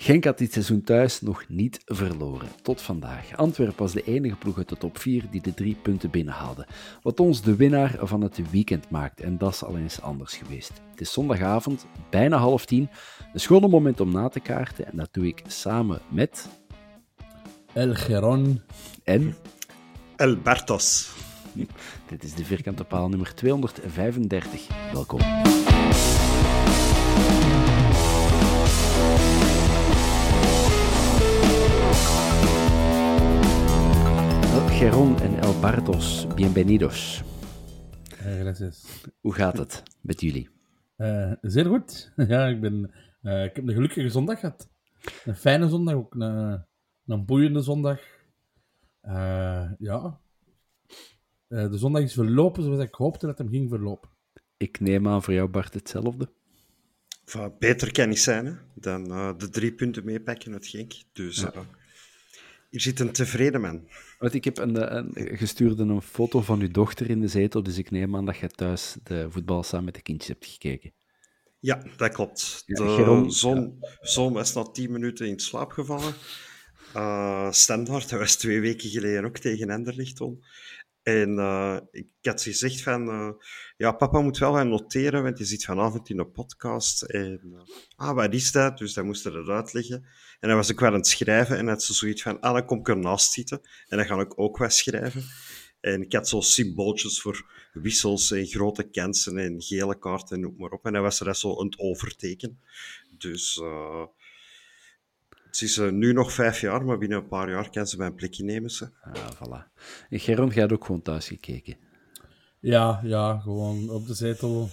Genk had dit seizoen thuis nog niet verloren, tot vandaag. Antwerpen was de enige ploeg uit de top 4 die de drie punten binnenhaalde. Wat ons de winnaar van het weekend maakt, en dat is al eens anders geweest. Het is zondagavond, bijna half tien. Een schone moment om na te kaarten, en dat doe ik samen met... El Geron. En... Albertos. Dit is de vierkante paal nummer 235. Welkom. Geron en El Bartos, bienvenidos. Eh, gracias. Hoe gaat het met jullie? Eh, zeer goed. Ja, ik, ben, eh, ik heb een gelukkige zondag gehad. Een fijne zondag, ook een, een boeiende zondag. Eh, ja. Eh, de zondag is verlopen zoals ik hoopte dat hem ging verlopen. Ik neem aan voor jou, Bart, hetzelfde. Enfin, beter kan niet zijn hè, dan eh, de drie punten meepakken uit Genk. Dus eh, hier zit een tevreden man. Want ik heb een, een, gestuurde een foto van uw dochter in de zetel, dus ik neem aan dat je thuis de voetbal samen met de kindjes hebt gekeken. Ja, dat klopt. Ja, De Geron- zon, zon was na tien minuten in slaap gevallen. Eh Standaard, dat was twee weken geleden ook tegen Enderlicht om. En eh, ik had gezegd van, eh, ja, papa moet wel gaan noteren, want je zit vanavond in een podcast. En, eh, ah, wat is dat? Dus dan moest hij dat uitleggen. En dan was ik wel aan het schrijven en had ze zoiets van, ah, dan kom ik ernaast zitten. En dan ga ik ook wat schrijven. En ik had zo symbooltjes voor wissels en grote kansen en gele kaarten en noem maar op. En dan was er dat zo het overteken. Dus eh, het is eh, nu nog vijf jaar, maar binnen een paar jaar kan ze mijn plekje nemen. Ze. Ah, voilà. En Geron, jij had ook gewoon thuis gekeken. Ja, ja, gewoon op de zetel.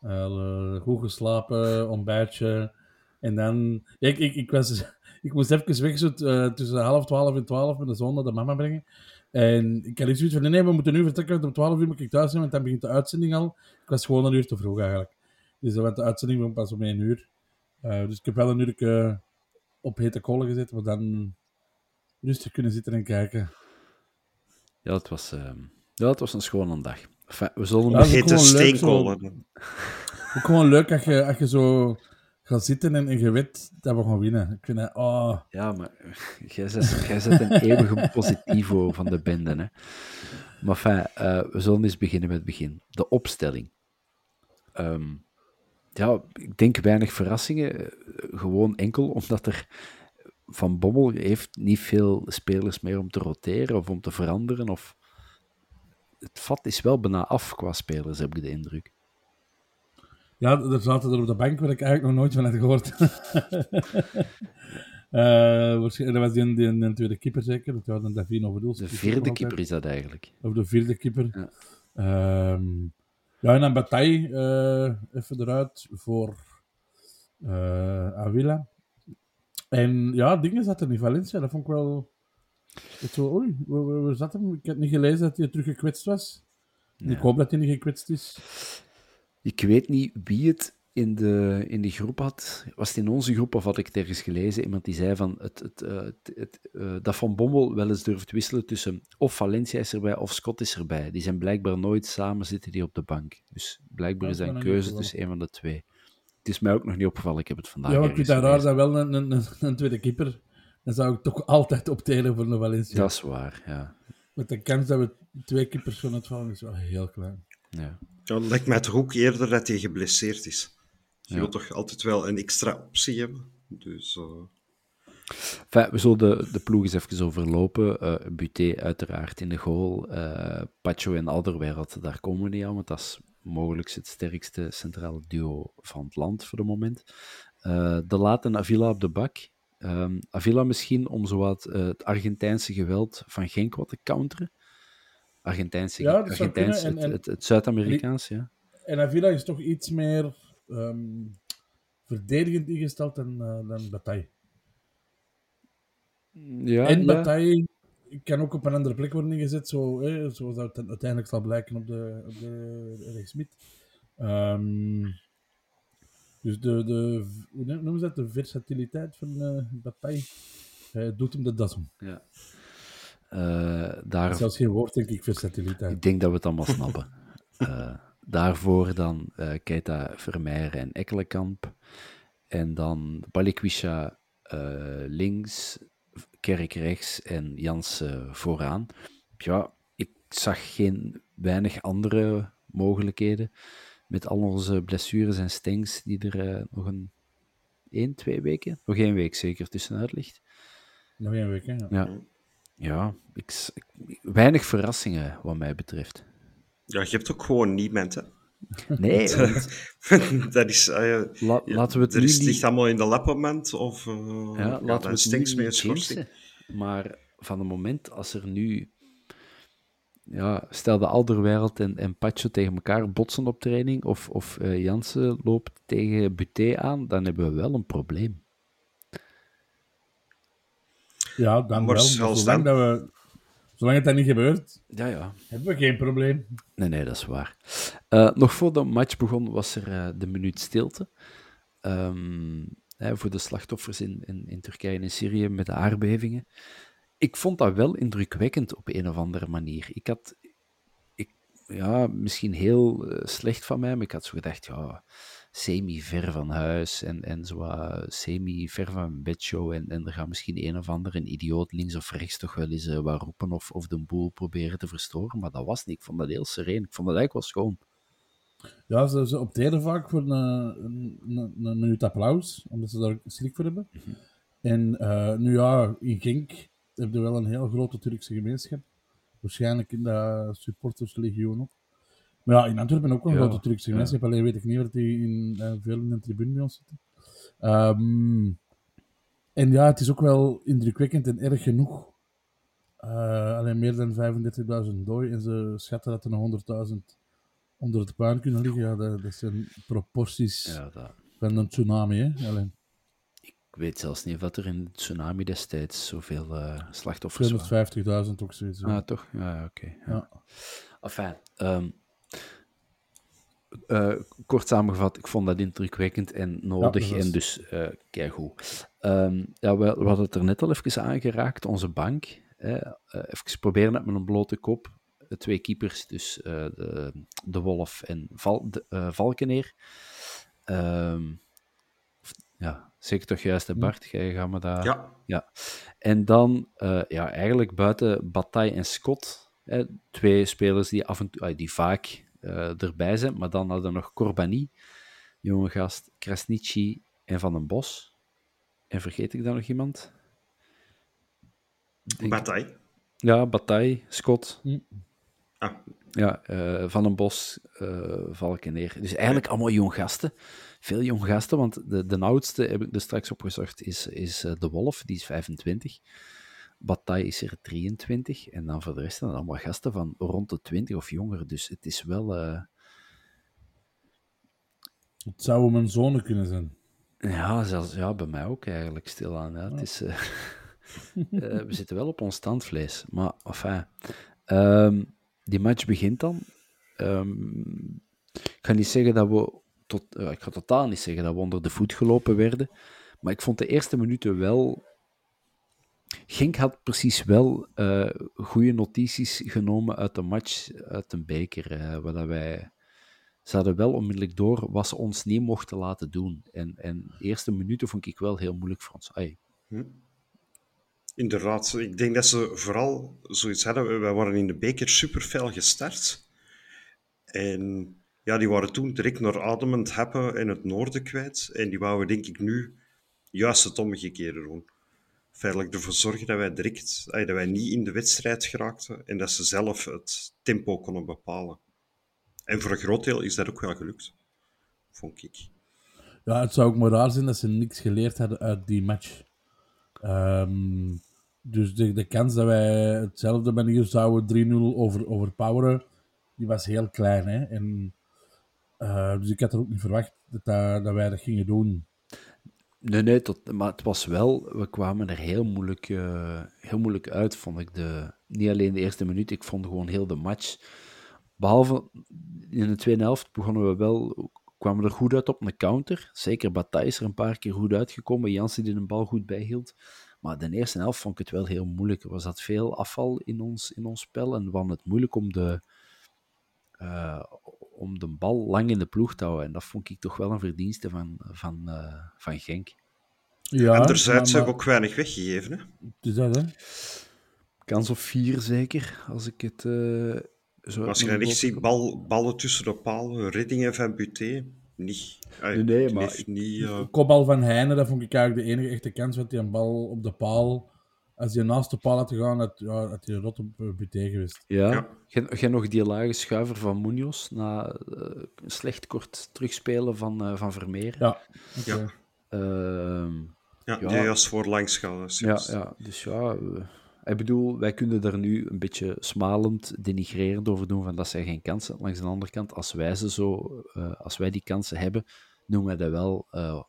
eh, goed geslapen, ontbijtje. En dan... ja, Ik, ik, ik, was, ik moest even weg zo, eh, tussen half twaalf en twaalf met de zoon naar de mama brengen. En ik had iets zoiets van, nee, nee, we moeten nu vertrekken, want om twaalf uur moet ik thuis zijn, want dan begint de uitzending al. Ik was gewoon een uur te vroeg eigenlijk. Dus want de uitzending begon pas om één uur. Eh, dus ik heb wel een uur eh, op hete kolen gezet, maar dan rustig kunnen zitten en kijken. Ja, het was, ehm, ja, het was een schone dag. Enfin, we zullen Ja, Hete gewoon leuk, steenkolen. Ook gewoon leuk als je, als je zo gaat zitten en, en je weet dat we gaan winnen. Ik vind dat, oh, Ja, maar jij zet, jij zet een eeuwige positivo van de bende. Hè. Maar enfin, eh, we zullen eens beginnen met het begin. De opstelling. Ehm, ja, ik denk weinig verrassingen. eh, Gewoon enkel omdat er Van Bommel heeft niet veel spelers meer om te roteren of om te veranderen. Of... Het vat is wel bijna af qua spelers, heb ik de indruk. Ja, er zaten er op de bank waar ik eigenlijk nog nooit van had gehoord. Eh, waarschijnlijk- dat was die, die, die tweede keeper zeker. Dat was een Davino. De vierde keeper is dat eigenlijk. Of de vierde keeper. Ja. Ehm, ja, en dan Bataille eh, even eruit voor eh Avila. En ja, dingen zaten in Valencia. Dat vond ik wel... Ik zo, oei, waar, waar- waar zat hem? Ik had niet gelezen dat hij terug gekwetst was. Ik hoop dat hij niet gekwetst is. Ik weet niet wie het in de, in die groep had, was het in onze groep of had ik het ergens gelezen, iemand die zei van het, het, eh, het, het, eh, dat Van Bommel wel eens durft wisselen tussen of Valencia is erbij of Scott is erbij. Die zijn blijkbaar nooit samen zitten die op de bank. Dus blijkbaar is dat een keuze tussen een van de twee. Het is mij ook nog niet opgevallen, ik heb het vandaag Ja, ik vind dat raar dat wel een, een, een, een tweede keeper. Dan zou ik toch altijd optelen voor de Valencia. Dat is waar, ja. Met de kans dat we twee keepers gaan uitvallen is wel heel klein. ja. Ja, het lijkt mij toch ook eerder dat hij geblesseerd is. Je Ja. wilt toch altijd wel een extra optie hebben. Dus eh, Enfin, we zullen de, de ploeg eens even overlopen. Eh Buté uiteraard in de goal. Eh Pacho en Alderweireld, daar komen we niet aan, want dat is mogelijk het sterkste centrale duo van het land voor de moment. Eh, de Laat en Avila op de bak. Ehm, Avila misschien om zowat eh, het Argentijnse geweld van Genk wat te counteren. Argentijnse, Ja, dat zou Argentijns, kunnen. En- het, het, het Zuid-Amerikaans, ja. En Avila is toch iets meer ehm, verdedigend ingesteld dan, eh dan Bataille. ja en ja. Bataille kan ook op een andere plek worden ingezet, zo, eh, zoals dat uiteindelijk zal blijken op de, op de rechtsmid. Ehm dus de, de, hoe noemen ze dat? De versatiliteit van eh Bataille eh, doet hem de das om. ja. Eh, daar, Zelfs geen woord, denk ik, versatiliteit. Ik denk dat we het allemaal snappen. daarvoor dan eh Keita Vermeer en Ekkelenkamp. En dan Balikwisha eh, links, Kerk rechts en Jansen vooraan. Ja, ik zag geen weinig andere mogelijkheden. Met al onze blessures en stengs die er eh, nog een één, twee weken, nog één week zeker tussenuit ligt. Nog één week, hè? Ja. Ja, ik- weinig verrassingen wat mij betreft. Ja, je hebt ook gewoon niemand, hè. Nee, want dat is... eh, La- ja, laten we het er is, niet- ligt allemaal in de lapmoment, of... uh, Ja, laten we het stinks schorsing. jinxen. Maar van het moment als er nu... Ja, stel de Alderwereld en, en Pacho tegen elkaar botsen op training, of, of eh, Jansen loopt tegen Buté aan, dan hebben we wel een probleem. Ja, dan Maar wel. zelfs Maar zolang, dan- dat we, zolang het dat niet gebeurt, Ja, ja. hebben we geen probleem. Nee, nee, dat is waar. Eh, nog voor de match begon, was er eh, de minuut stilte. Ehm, hè, voor de slachtoffers in, in, in Turkije en in Syrië met de aardbevingen. Ik vond dat wel indrukwekkend op een of andere manier. Ik had, ik, ja, misschien heel eh, slecht van mij, maar ik had zo gedacht, ja, semi-ver van huis en, en zo eh, semi-ver van mijn bedshow. En, en er gaat misschien een of ander, een idioot links of rechts, toch wel eens eh, wat roepen of, of de boel proberen te verstoren. Maar dat was niet. Ik vond dat heel sereen. Ik vond dat eigenlijk wel schoon. Ja, ze, ze optreden vaak voor een, een, een, een minuut applaus, omdat ze daar schrik voor hebben. En eh, nu ja, in Genk heb je wel een heel grote Turkse gemeenschap. Waarschijnlijk in de supporterslegioen ook. Maar ja, in Antwerpen ook een Ja, grote Turkse gemeenschap. Alleen weet ik niet of die in, eh, veel in de tribune bij ons zitten. Ehm, en ja, het is ook wel indrukwekkend en erg genoeg. Eh, alleen meer dan 35.000 dooi en ze schatten dat er nog 100.000 onder het puin kunnen liggen. Ja, dat, dat zijn proporties Ja, dat, van een tsunami. Hè? Alleen ik weet zelfs niet of er in de tsunami destijds zoveel eh, slachtoffers waren. 250.000 ook zoiets. Ah, toch? Ja, ja, oké. ja. Ja. Enfin, ehm, eh, kort samengevat, ik vond dat indrukwekkend en nodig en dus uh, keigoed. Ehm, ja, we, we hadden het er net al even aangeraakt, onze bank. Hè, eh, even proberen het met een blote kop. De twee keepers, dus eh, de, de Wolf en Val, de, eh, Valkeneer. Ehm, ja, zeker toch juist, hè, Bart? Jij gaat me daar... Ja, Ja. En dan, eh, ja, eigenlijk buiten Bataille en Scott, hè, twee spelers die, af en toe, die vaak eh, erbij zijn, maar dan hadden we nog Corbani, jonge gast, Krasnici en Van den Bos. En vergeet ik dan nog iemand? Denk- Bataille. Ja, Bataille, Scott, Ah, ja, eh, Van den Bos, eh Valkeneer. Dus eigenlijk allemaal jong gasten. Veel jong gasten, want de, de oudste, heb ik er straks opgezocht, is, is eh, De Wolf, die is 25. Bataille is er 23. En dan voor de rest zijn allemaal gasten van rond de 20 of jonger. Dus het is wel... eh, Het zou mijn zonen kunnen zijn. ja, zelfs, ja, bij mij ook eigenlijk stilaan. Ja. Het is, eh, eh, we zitten wel op ons standvlees. Maar, enfin... ehm, die match begint dan. Ehm, ik ga niet zeggen dat we tot, ik ga totaal niet zeggen dat we onder de voet gelopen werden. Maar ik vond de eerste minuten wel. Genk had precies wel uh, goede notities genomen uit de match, uit een beker. Uh, waar wij. Ze hadden wel onmiddellijk door wat ze ons niet mochten laten doen. En, en de eerste minuten vond ik wel heel moeilijk voor ons. Hm. Inderdaad, ik denk dat ze vooral zoiets hadden. Wij waren in de beker super fel gestart. En ja, die waren toen direct naar ademend heppen in het noorden kwijt. En die wouden denk ik nu juist het omgekeerde doen. Feitelijk ervoor zorgen dat wij direct, dat wij niet in de wedstrijd geraakten en dat ze zelf het tempo konden bepalen. En voor een groot deel is dat ook wel gelukt, vond ik. Ja, het zou ook maar raar zijn dat ze niks geleerd hadden uit die match. Um, dus de, de kans dat wij hetzelfde manier zouden 3-0 over, overpoweren, die was heel klein. Hè? En, uh, dus ik had er ook niet verwacht dat, dat, dat wij dat gingen doen. Nee, nee, tot, maar het was wel, we kwamen er heel moeilijk, uh, heel moeilijk uit, vond ik. De, niet alleen de eerste minuut, ik vond gewoon heel de match. Behalve in de tweede helft begonnen we wel, kwamen we er goed uit op een counter. Zeker Bataille is er een paar keer goed uitgekomen. Jansen die een bal goed bijhield. Maar de eerste helft vond ik het wel heel moeilijk. Er was dat veel afval in ons, in ons spel en hadden het moeilijk om de, uh, om de bal lang in de ploeg te houden. En dat vond ik toch wel een verdienste van, van, uh, van Genk. Ja, Anderzijds maar, maar... ook weinig weggegeven. Hè? Dus dat, hè? Kans op vier zeker, als ik het uh, zo... Als je echt ziet, bal, ballen tussen de paal, reddingen van Buté, niet. nee, nee maar... Niet, uh... Kopbal van Heijnen, dat vond ik eigenlijk de enige echte kans, dat hij een bal op de paal als je naast de paal had gegaan, had, ja, had je rot op Buté geweest. Ja. ja. Jij nog die lage schuiver van Munoz na uh, een slecht kort terugspelen van, uh, van Vermeer. Ja. Okay. Ja. Uh, ja, ja, die was voor langs gaan. Ja, ja, dus ja... Ik bedoel, wij kunnen er nu een beetje smalend, denigrerend over doen van dat zijn geen kansen. Langs de andere kant, als wij, ze zo, uh, als wij die kansen hebben, noemen wij dat wel uh,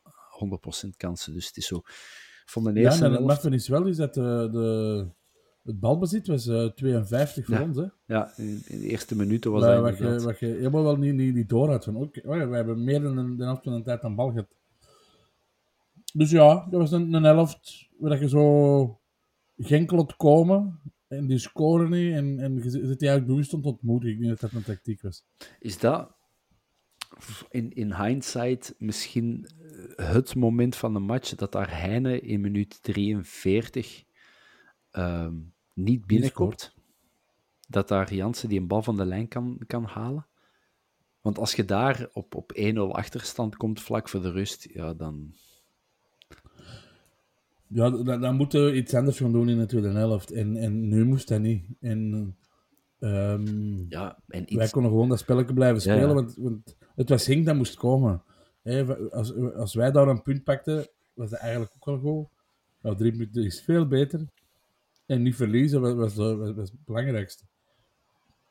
100% kansen. Dus het is zo van de eerste ja, en het is wel is dat de, de, het balbezit was uh, 52 voor ja. ons. Hè? Ja, in, in, de eerste minuten was dat wat, je, wat je helemaal wel niet, niet, niet door had. Van, okay, oh ja, we hebben meer dan de helft van de tijd aan bal gehad. Dus ja, dat was een, een helft waar je zo genkelot komen en die scoren niet en, en je zit eigenlijk bewust om te ontmoedigen. Ik denk dat dat een tactiek was. Is dat in, in hindsight misschien het moment van de match dat daar Heine in minuut 43 um, niet binnenkomt? Dat daar Jansen die een bal van de lijn kan, kan halen? Want als je daar op, op 1-0 achterstand komt vlak voor de rust, ja, dan... Ja, dan, dan moeten we iets anders gaan doen in de tweede helft. En, en nu moest dat niet. En, um, ja, en iets... Wij konden gewoon dat spelletje blijven spelen, ja, ja. Want, want, het was Hink dat moest komen. Als, als wij daar een punt pakten, was dat eigenlijk ook wel goed. Nou, drie punten is veel beter. En niet verliezen was, was, was, was het belangrijkste.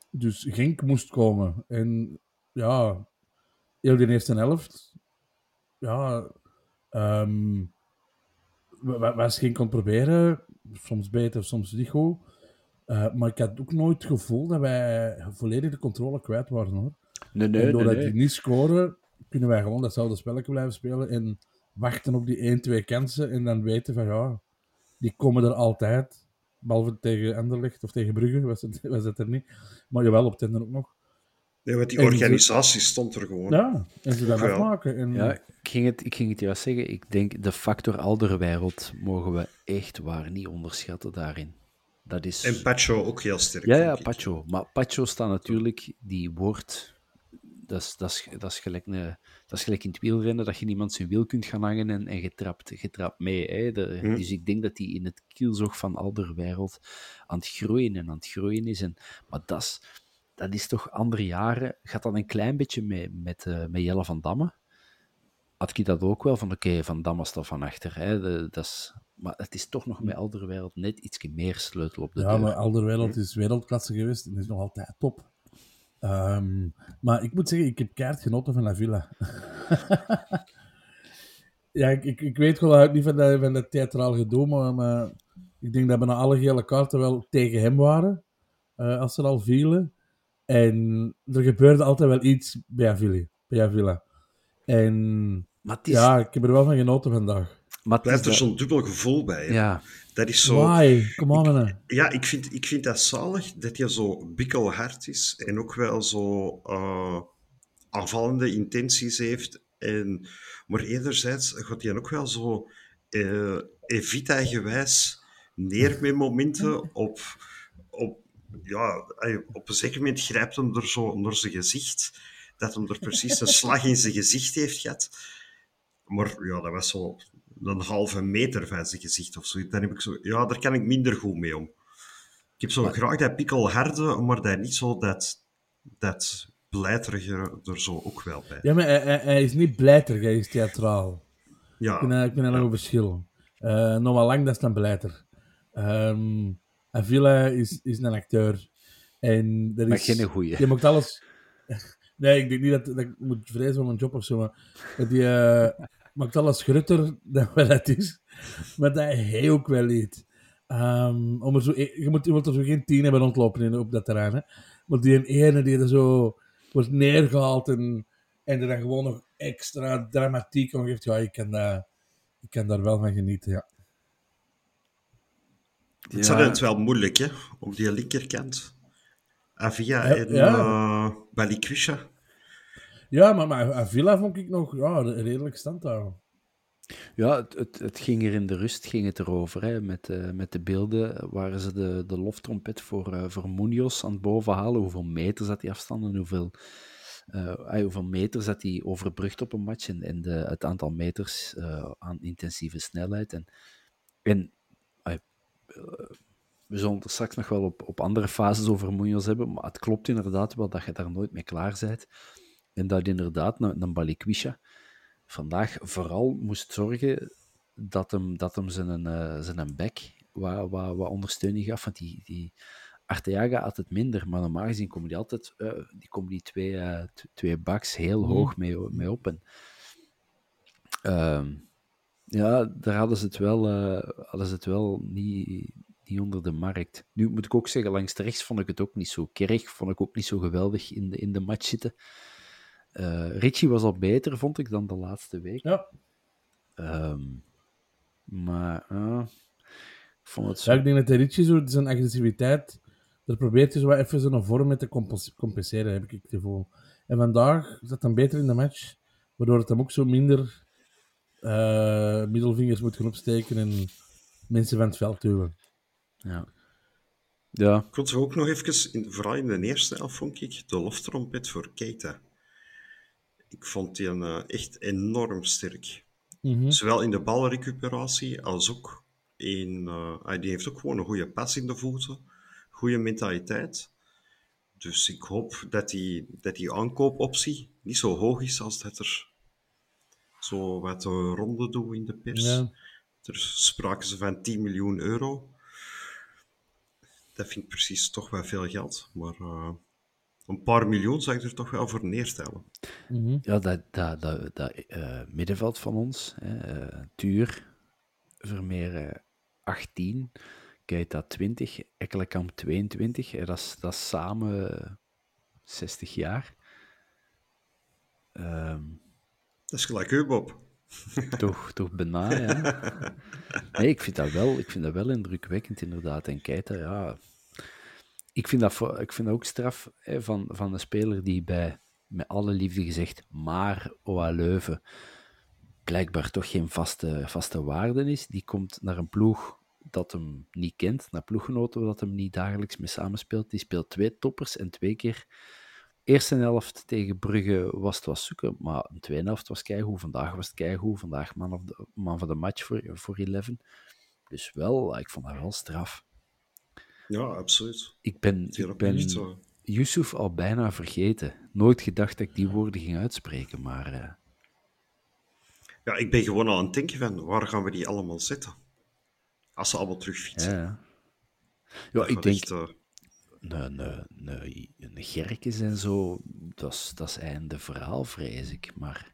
Dus Genk moest komen. En ja, heel die eerste helft, ja, um, was Genk kon proberen. Soms beter, soms niet goed. Uh, maar ik had ook nooit het gevoel dat wij volledig de controle kwijt waren hoor. Nee, nee, en doordat nee, nee. die niet scoren, kunnen wij gewoon datzelfde spelletje blijven spelen en wachten op die 1, 2 kansen en dan weten van ja, die komen er altijd. Behalve tegen Anderlecht of tegen Brugge was het, was het er niet. Maar jawel, op Tinder ook nog. Nee, want die organisatie ze, stond er gewoon. Ja, en ze dat afmaken. En... Ja, ik ging, het, ik ging het juist zeggen. Ik denk, de factor Alderwereld mogen we echt waar niet onderschatten daarin. Dat is... En Pacho ook heel sterk. Ja, ja, Pacho. Maar Pacho staat natuurlijk, die wordt dat is, dat, is, dat, is gelijk een, dat is gelijk in het wielrennen, dat je niemand zijn wiel kunt gaan hangen en, en je, trapt, je trapt mee. Hè. De, Hm. mm. Dus ik denk dat hij in het kielzog van Alderwereld aan het groeien en aan het groeien is. En, maar dat is, dat is toch andere jaren, gaat dat een klein beetje mee, met, uh, met Jelle van Damme. Had ik dat ook wel van, oké, okay, Van Damme staat van achter. Hè. De, dat is, maar het is toch nog met Alderwereld net iets meer sleutel op de ja, deur. maar Alderwereld is wereldklasse geweest en is nog altijd top. Um, maar ik moet zeggen, ik heb kaart genoten van La Villa. ja, ik, ik, ik, weet gewoon niet van dat, van dat theatraal gedoe, maar, maar, ik denk dat bijna alle gele kaarten wel tegen hem waren, uh, als ze al vielen. En er gebeurde altijd wel iets bij Avila. Bij Avila. En Maar het is, ja, ik heb er wel van genoten vandaag. Maar het Blijft is er zo'n dubbel gevoel bij. hè. Ja, Dat is zo... Why? Come on, man. Ja, ik vind, ik vind dat zalig dat hij zo bikkelhard is en ook wel zo eh, aanvallende intenties heeft. En, maar enerzijds gaat hij ook wel zo eh Evita-gewijs neer met momenten op, op, ja, op een zeker moment grijpt hem er zo onder zijn gezicht, dat hem er precies een slag in zijn gezicht heeft gehad. Maar ja, dat was zo een halve meter van zijn gezicht of zo. Dan heb ik zo, ja, daar kan ik minder goed mee om. Ik heb zo graag dat pikkelharde, maar dat niet zo dat, dat blijterige er zo ook wel bij. Ja, maar hij, hij, hij is niet blijter, hij is theatraal. Ja, Ik vind, dat- ik vind dat nog een verschil. Eh, nog wel lang, dat is dan blijter. Ehm Avila is, is een acteur. En dat maar is, geen goeie. Je maakt alles... Nee, ik denk niet dat, dat ik moet vrezen voor mijn job of zo, maar dat die eh, maakt alles grutter dan wat het is. Maar dat hij ook wel liet. Ehm, om er zo, je, moet, je moet er zo geen tien hebben rondlopen in, op dat terrein. Hè. Maar die een ene die er zo wordt neergehaald en, en er dan gewoon nog extra dramatiek om geeft. Ja, ik kan, dat, ik kan daar wel van genieten, ja. het Ja. is het wel moeilijk, hè, op die linkerkant. Avia Ja, en ja. eh, Balikwisha. Ja, maar, maar Avila vond ik nog ja, redelijk stand. Ja, het, het, ging er in de rust ging het erover. Hè. Met, eh, met de beelden waren ze de, de loftrompet voor, eh voor Munoz aan het bovenhalen. Hoeveel meters dat hij afstand en hoeveel, eh, ah, hoeveel meters dat hij overbrugt op een match. En, en de, het aantal meters eh, aan intensieve snelheid. En, en eh, we zullen het straks nog wel op, op andere fases over Munoz hebben. Maar het klopt inderdaad wel dat je daar nooit mee klaar bent. En dat inderdaad een, een Balikwisha vandaag vooral moest zorgen dat hem, dat hem zijn, eh, zijn back wat, wat, wat ondersteuning gaf. Want die, die Arteaga had het minder, maar normaal gezien komen die altijd eh, die, komen die twee, t- twee backs heel Mhm. hoog mee, mee op. En, ehm, ja, daar hadden ze het wel, hadden ze het wel niet, niet onder de markt. Nu moet ik ook zeggen, langs de rechts vond ik het ook niet zo. Kerk vond ik ook niet zo geweldig in de, in de match zitten. Eh Richie was al beter, vond ik, dan de laatste week. Ja. Ehm, maar eh, ik vond het zo. Ja, ik denk dat de Richie zo zijn agressiviteit, daar probeert hij zo wat even zo'n vorm mee te compens- compenseren, heb ik het gevoel. En vandaag zat hem beter in de match, waardoor het hem ook zo minder eh, middelvingers moet gaan opsteken en mensen van het veld duwen. Ja. ja, Ik vond ze ook nog even, in, vooral in de eerste helft, vond ik de loftrompet voor Keita. Ik vond die een, eh, echt enorm sterk. Mhm. Zowel in de balrecuperatie als ook in... eh, hij- die heeft ook gewoon een goede pas in de voeten. Goede mentaliteit. Dus ik hoop dat die, dat die aankoopoptie niet zo hoog is als dat er zo wat de ronde doet in de pers. Ja. Er spraken ze van 10 miljoen euro. Dat vind ik precies toch wel veel geld. Maar eh, een paar miljoen zou ik er toch wel voor neerstellen. Mhm. ja dat, dat, dat, dat eh, middenveld van ons, hè, eh, Tuur, Vermeer eh, 18, Keita 20, Ekkelenkamp 22. hè, dat, is, dat is samen eh, 60 jaar. Ehm, Dat is gelijk u, Bob. toch, toch bijna, ja. Nee, ik vind dat wel, ik vind dat wel indrukwekkend, inderdaad. En Keita, ja... Ik vind dat, ik vind dat ook straf hè, van, van een speler die bij, met alle liefde gezegd, maar OA Leuven blijkbaar toch geen vaste, vaste waarde is. Die komt naar een ploeg dat hem niet kent, naar ploeggenoten dat hem niet dagelijks mee samenspeelt. Die speelt twee toppers en twee keer Eerste helft tegen Brugge was het was zoeken, maar een tweede helft was keigoed. Vandaag was het keigoed. Vandaag man, of de, man van de match voor, voor 11. Dus wel, ik vond dat wel straf. Ja, absoluut. Ik ben, ik ben niet zo. Yusuf al bijna vergeten. Nooit gedacht dat ik die woorden ging uitspreken, maar eh, Ja, ik ben gewoon al aan het denken van, waar gaan we die allemaal zetten? Als ze allemaal terugfietsen. ja. Ja, ik denk, echt, eh, een, een, een, een Gerkes en zo, dat is, dat is einde verhaal, vrees ik. Maar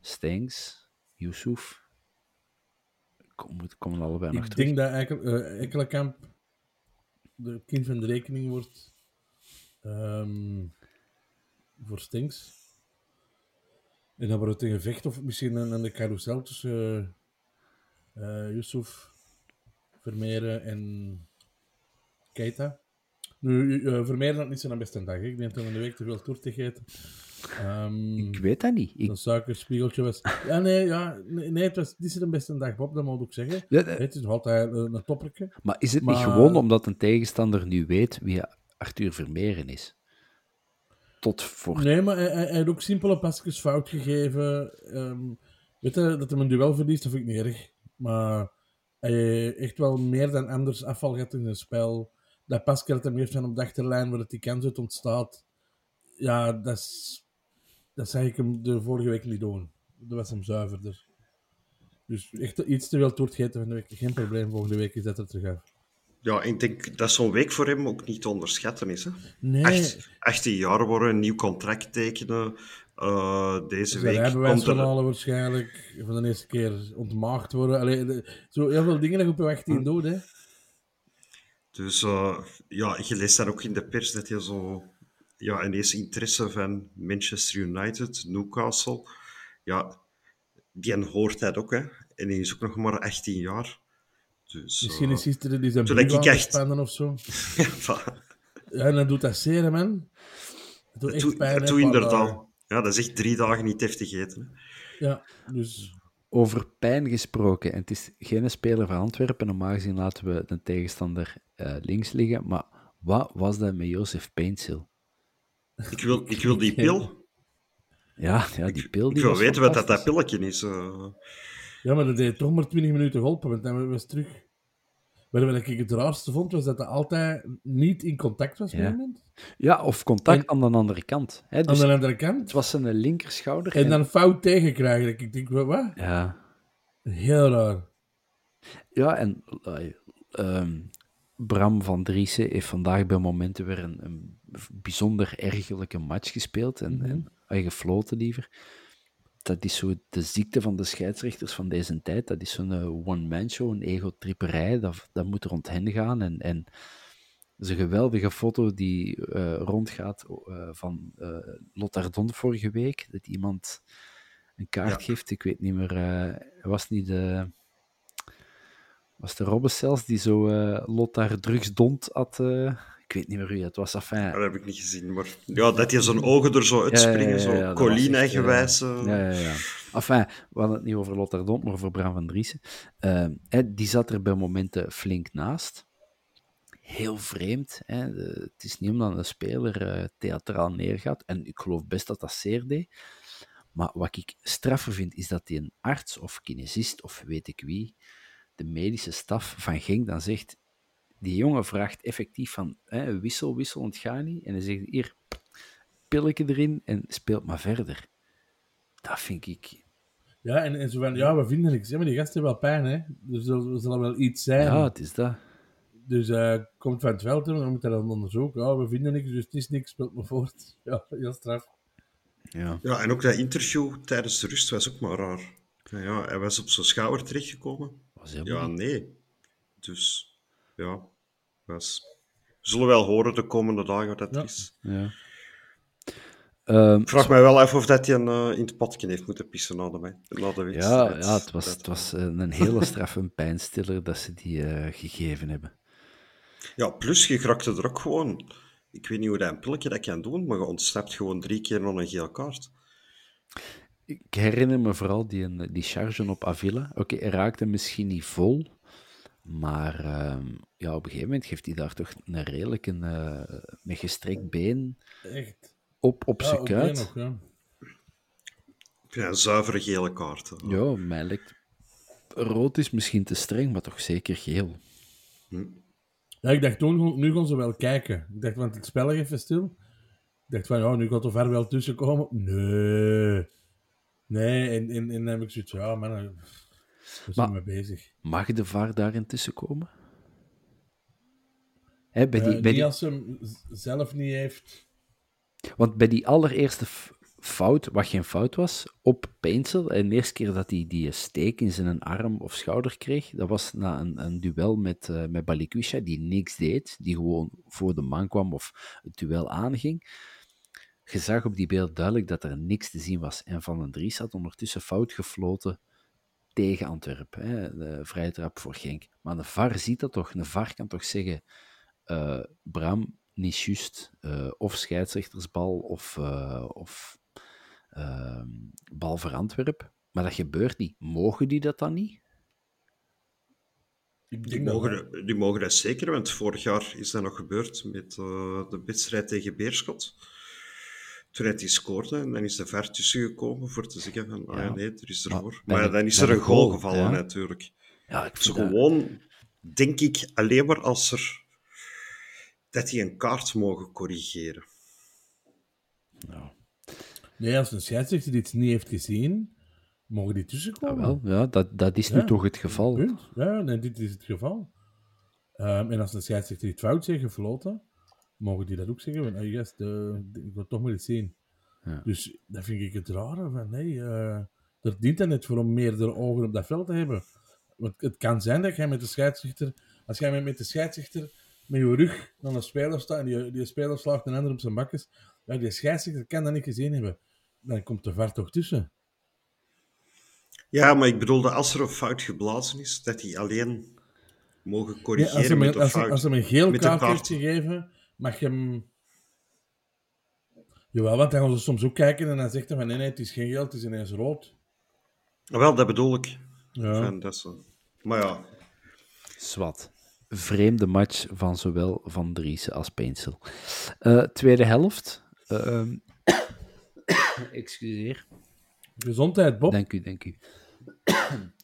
Stengs, Yusuf, komen, komen allebei nog Ik terug. denk dat Ekkel- eh, de kind van de rekening wordt ehm, voor Stinks. En dan wordt het een gevecht of misschien een, een carousel tussen uh, Yusuf, Vermeeren en Keita. Nu, uh, Vermeeren had niet zijn beste dag. Ik denk dat in de week te veel toer te gegeten. Um, ik weet dat niet. Ik... Een suikerspiegeltje was... Ja, nee, ja, nee het was niet zijn beste dag, Bob, dat moet ik zeggen. Ja, Het is nog altijd een, een topperke. Maar is het maar... niet gewoon omdat een tegenstander nu weet wie Arthur Vermeeren is? Tot voor... Nee, maar hij, hij, hij had ook simpele pasjes fout gegeven. Um, weet je, dat hij een duel verliest, dat vind ik niet erg. Maar hij echt wel meer dan anders afval gehad in zijn spel. Dat Pascal het hem heeft van op de achterlijn, waar het die kans uit ontstaat. Ja, dat is dat zei ik hem de vorige week niet doen. Dat was hem zuiverder. Dus echt iets te veel toertgeten van de week. Geen probleem, volgende week is dat er terug af. Ja, ik denk dat zo'n week voor hem ook niet te onderschatten is. Hè? Nee. 18 jaar worden, een nieuw contract tekenen. Uh, deze dus week komt er... halen waarschijnlijk. Van de eerste keer ontmaagd worden. Allee, zo heel veel dingen dat je op je 18 hm. doet, hè. Dus uh, ja, je leest daar ook in de pers dat je zo ja, ineens interesse van Manchester United, Newcastle. Ja, die hoort dat ook, hè. En die is ook nog maar 18 jaar. Dus, Misschien is gisteren die zijn broek ik echt... of zo. ja, en dan doet dat zeer, man. Doet echt pijn, Doe inderdaad. Ja, dat is echt drie dagen niet heftig eten. Ja, dus... Over pijn gesproken, en het is geen speler van Antwerpen, normaal gezien laten we de tegenstander uh, links liggen, maar wat was dat met Jozef Paintsil? Ik wil, ik wil die pil. Ja, ja die pil. Die ik wil weten wat dat, dat pilletje is. Uh... Ja, maar dat deed toch maar 20 minuten geholpen, want dan was terug. Maar wat ik het raarste vond, was dat hij altijd niet in contact was met ja. Ja, of contact aan de andere kant. Hè? Dus aan de andere kant? Het was zijn linkerschouder. En, en... dan fout tegenkrijgen. Ik denk, wat? Ja. Heel raar. Ja, en uh, Bram van Driessen heeft vandaag bij momenten weer een, een bijzonder ergelijke match gespeeld en, mm -hmm. en gefloten liever. Dat is zo de ziekte van de scheidsrechters van deze tijd. Dat is zo'n uh, one-man show, een ego-tripperij. Dat, dat moet rond hen gaan. En, en dat is een geweldige foto die uh, rondgaat uh, van uh, Lottardon vorige week. Dat iemand een kaart ja. geeft. Ik weet niet meer. was niet de was de Robbe zelfs die zo uh, Lothar drugsdond had. Uh, ik weet niet meer wie het was. Enfin, dat heb ik niet gezien. Maar ja, dat je zijn ogen er zo uitspringen, ja, ja, ja, zo colline-gewijs. Uh... Ja, ja, ja. Enfin, we hadden het niet over Lothar Dont, maar over Bram van Driessen. die zat er bij momenten flink naast. Heel vreemd. Hè. De, het is niet omdat een speler theatraal neergaat. En ik geloof best dat dat zeer deed. Maar wat ik straffer vind, is dat die een arts of kinesist of weet ik wie de medische staf van Genk dan zegt, die jongen vraagt effectief van, hè, wissel, wissel, het gaat niet. En hij zegt, hier, pilletje erin en speelt maar verder. Dat vind ik... Ja, en, en zo van, ja, we vinden niks. Ja, maar die gasten hebben wel pijn, hè. Dus er zal wel iets zijn. Ja, het is dat. Dus uh, komt van het veld en dan moet hij dan onderzoeken. Ja, we vinden niks, dus het is niks, speelt maar voort. Ja, heel straf. Ja. ja, en ook dat interview tijdens de rust was ook maar raar. Ja, hij was op zijn schouder terechtgekomen ja, nee. Dus, ja. Was... We zullen wel horen de komende dagen wat dat is. Ja. Um, ik vraag mij wel even of dat hij een, uh, in het padje heeft moeten pissen na de, na de Ja, ja het was, het was een hele straffe pijnstiller dat ze die uh, gegeven hebben. Ja, plus je grakte er ook gewoon... Ik weet niet hoe dat een pilletje dat kan doen, maar je ontsnapt gewoon drie keer nog een geel kaart. Ik herinner me vooral die, die charge op Avila. Oké, hij raakte misschien niet vol, maar uh, ja, op een gegeven moment geeft hij daar toch een redelijk een, uh, met gestrekt been Echt? op, op ja, zijn kuit. Nog, ja. ja, een zuivere gele kaart. Ja, mij lijkt... Rood is misschien te streng, maar toch zeker geel. Hm. Ja, ik dacht toen, nu gaan ze wel kijken. Ik dacht, want het spel even stil. Ik dacht van, ja, nu gaat er ver wel tussenkomen. Nee. Nee, en, en, en dan heb ik zoiets ja, man, we zijn mee bezig. Mag de VAR daar intussen komen? Hè, bij die, uh, bij die... als hem zelf niet heeft... Want bij die allereerste fout, wat geen fout was, op Painsel, en de eerste keer dat hij die steek in zijn arm of schouder kreeg, dat was na een, een duel met, uh, met Balikwisha, die niks deed, die gewoon voor de man kwam of het duel aanging je zag op die beeld duidelijk dat er niks te zien was. En Van den Dries had ondertussen fout gefloten tegen Antwerpen. Hè, de vrije trap voor Genk. Maar de VAR ziet dat toch. De VAR kan toch zeggen, eh, Bram, niet juist. eh, of scheidsrechtersbal of, eh, of ehm, bal voor Antwerpen. Maar dat gebeurt niet. Mogen die dat dan niet? Die mogen, die mogen dat zeker, want vorig jaar is dat nog gebeurd met eh, de wedstrijd tegen Beerschot. Toen hij scoorde, en dan is de ver tussen gekomen voor te zeggen van, ah ja, Ja. nee, er is Maar ervoor. bij Maar, dan is er een goal goal, gevallen ja. natuurlijk. Ja, ik Zo gewoon, denk ik, alleen maar als er... Dat die een kaart mogen corrigeren. Ja. Nee, als een scheidsrechter iets niet heeft gezien, mogen die Ja, tussenkomen. wel, ja, dat, dat is nu Ja. toch het geval. Punt. Ja, nee, dit is het geval. Ehm, en als een scheidsrechter iets fout zegt, gefloten, mogen die dat ook zeggen. Van, hey, de- ik wil toch maar iets zien. Ja. Dus dat vind ik het rare. Van, nee, eh er dient dan net voor om meerdere ogen op dat veld te hebben. Want het kan zijn dat jij met de scheidsrechter, als jij met- met de scheidsrechter met je rug naar een speler staat en die, die speler slaagt een ander op zijn bakjes, ja, die scheidsrechter kan dat niet gezien hebben. Dan komt de VAR toch tussen. Ja, maar ik bedoelde, als er een fout geblazen is, dat die alleen mogen Ja, corrigeren als, hij met de als, hij- fout. als hij een geel kaart heeft gegeven, mag je hem... Jawel, want dan gaan ze soms ook kijken en dan zegt hij van nee, nee, het is geen geel, het is ineens rood. Ah, Wel, dat bedoel ik. Ja. Van, dat is zo. Maar ja, Zwat. Vreemde match van zowel Van Driessen als Peensel. Eh, tweede helft. Ehm, excuseer. Gezondheid, Bob. Dank u, dank u.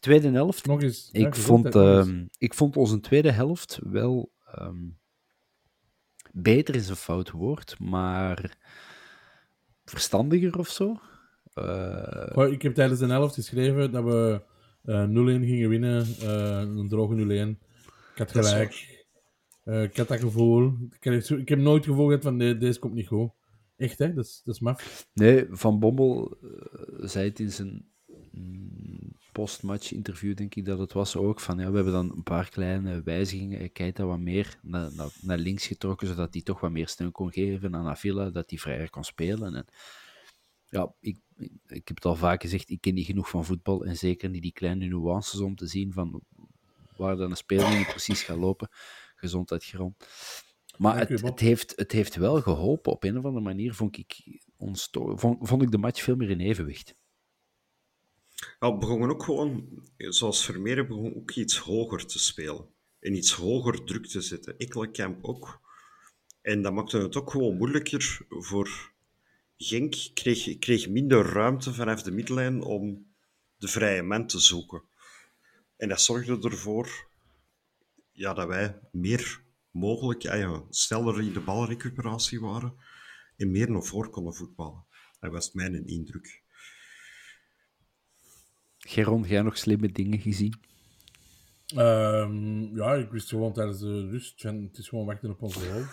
tweede helft. Nog eens. Ik vond, ehm, ik vond onze tweede helft wel ehm, beter is een fout woord, maar verstandiger of zo. Eh, ik heb tijdens de helft geschreven dat we eh 0-1 gingen winnen. eh, een droge 0-1. Ik had gelijk. Ik had dat gevoel. Ik ik heb nooit het gevoel gehad van nee, deze komt niet goed. Echt, hè? Dat is, dat is maf. Nee, Van Bommel zei het in zijn mm, postmatch interview, denk ik dat het was ook, van ja, we hebben dan een paar kleine wijzigingen. Keita wat meer naar, naar, naar links getrokken, zodat hij toch wat meer steun kon geven aan Avila, dat hij vrijer kon spelen. En, ja, ik, ik, heb het al vaak gezegd, ik ken niet genoeg van voetbal en zeker niet die kleine nuances om te zien van waar dan een speler niet precies gaat lopen. Gezondheid, Geron. Maar het, het, heeft, het heeft wel geholpen. Op een of andere manier vond ik, ons vond, vond ik de match veel meer in evenwicht. Ja, begonnen ook gewoon, zoals Vermeer, begon ook iets hoger te spelen. En iets hoger druk te zetten. Ekkelenkamp ook. En dat maakte het ook gewoon moeilijker voor Genk. Kreeg, kreeg minder ruimte vanaf de middenlijn om de vrije man te zoeken. En dat zorgde ervoor ja, dat wij meer mogelijk, ja, ja, sneller in de balrecuperatie waren en meer naar voren konden voetballen. Dat was mijn indruk. Geron, jij nog slimme dingen gezien? Ehm, ja, ik wist gewoon tijdens de rust. Het is gewoon wachten op onze goal.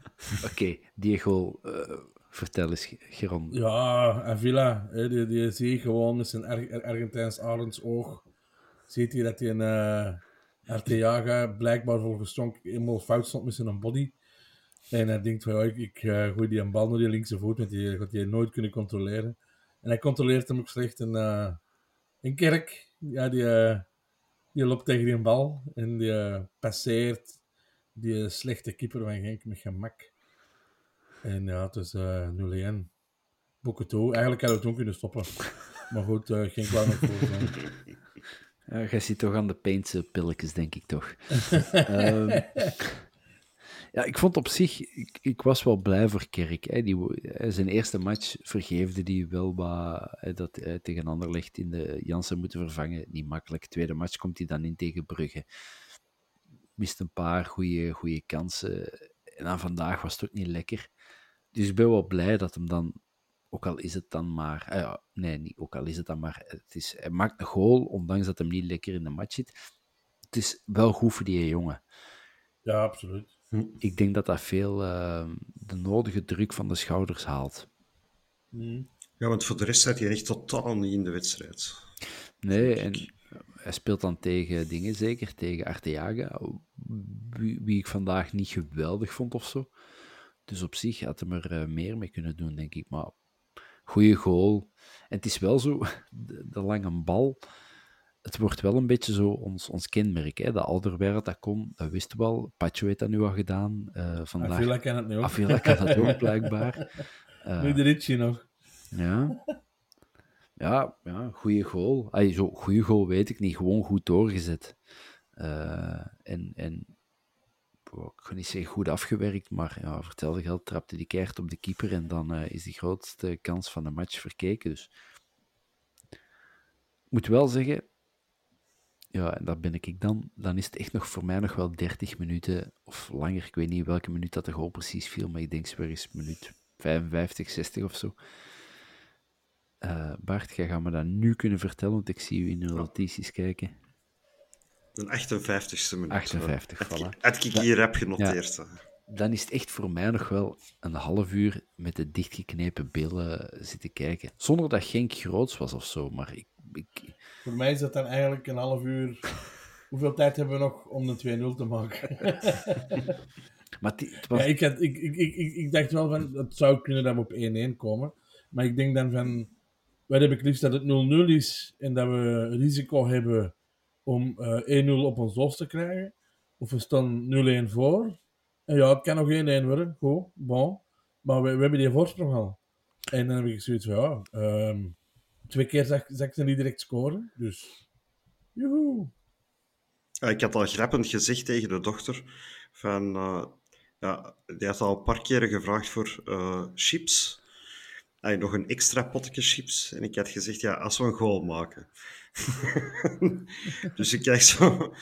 Oké, Diego, eh, vertel eens, Ge- Geron. Ja, Avila, hè, die, die zie je gewoon met zijn Ar Argentijns arendsoog. Ziet hij dat hij een uh, Arteaga blijkbaar volgens Stonk helemaal fout stond met zijn body. En hij denkt van, ja, ik, ik eh, gooi die een bal naar die linkse voet, want die gaat hij nooit kunnen controleren. En hij controleert hem ook slecht. En in Kerk, ja, die, eh, die loopt tegen die bal en die eh, passeert die slechte keeper van Genk met gemak. En ja, het is eh 0-1. Boeken toe. Eigenlijk hadden we het toen kunnen stoppen. Maar goed, eh geen kwaad nog voor zijn. Ja, jij zit toch aan de paintse pilletjes, denk ik toch. Ehm, ja, ik vond op zich, ik, ik was wel blij voor Kerk. Hè. Die, hè, zijn eerste match vergeefde die wel wat, dat hij tegen Anderlecht in de Jansen moeten vervangen. Niet makkelijk. Tweede match komt hij dan in tegen Brugge. Mist een paar goede kansen. En dan vandaag was het ook niet lekker. Dus ik ben wel blij dat hem dan, ook al is het dan maar, ah ja, nee, niet ook al is het dan maar, het is, hij maakt een goal, ondanks dat hem niet lekker in de match zit. Het is wel goed voor die jongen. Ja, absoluut. Ik denk dat dat veel eh, de nodige druk van de schouders haalt. Ja, want voor de rest staat hij echt totaal niet in de wedstrijd. Nee, en hij speelt dan tegen dingen, zeker tegen Arteaga, wie, wie ik vandaag niet geweldig vond of zo. Dus op zich had hem er eh, meer mee kunnen doen, denk ik. Maar goede goal. En het is wel zo, de, de lange bal. Het wordt wel een beetje zo ons, ons kenmerk. Hè? Dat Alderweireld dat kon, dat wisten we al. Pacho heeft dat nu al gedaan. Uh, vandaag... Avila kan het nu ook. Avila kan het ook, blijkbaar. Uh, nu de Ritchie nog. Ja. Ja, ja goede goal. Ay, zo, goede goal weet ik niet. Gewoon goed doorgezet. Uh, en, en ik ga niet zeggen goed afgewerkt, maar ja, vertelde geld trapte die keert op de keeper en dan uh, is de grootste kans van de match verkeken. Dus ik moet wel zeggen, ja, en dat ben ik dan, dan is het echt nog voor mij nog wel 30 minuten of langer. Ik weet niet welke minuut dat de goal precies viel, maar ik denk weer eens minuut 55, 60 of zo. Uh, Bart, jij gaat me dat nu kunnen vertellen, want ik zie u in de notities kijken. Een 58ste minuut. 58, het, voilà. Ik hier heb genoteerd. Ja, dan is het echt voor mij nog wel een half uur met de dichtgeknepen billen zitten kijken. Zonder dat Genk groots was of zo, maar ik, ik... Voor mij is dat dan eigenlijk een half uur... Hoeveel tijd hebben we nog om de 2-0 te maken? maar die, was... ja, ik, had, ik, ik, ik, ik, dacht wel van, het zou kunnen dat we op 1-1 komen. Maar ik denk dan van, wij hebben het liefst dat het 0-0 is en dat we risico hebben om uh, 1-0 op ons los te krijgen. Of we staan 0-1 voor. En ja, het kan nog 1-1 worden. Goed, bon. Maar we, we, hebben die voorsprong al. En dan heb ik zoiets van, ja, um, twee keer zag, zag ze niet direct scoren. Dus, joehoe. Ik had al grappend gezegd tegen de dochter van... Uh, ja, die had al een paar keren gevraagd voor uh, chips. Ay, nog een extra potje chips. En ik had gezegd, ja, als we een goal maken. dus ik krijg zo,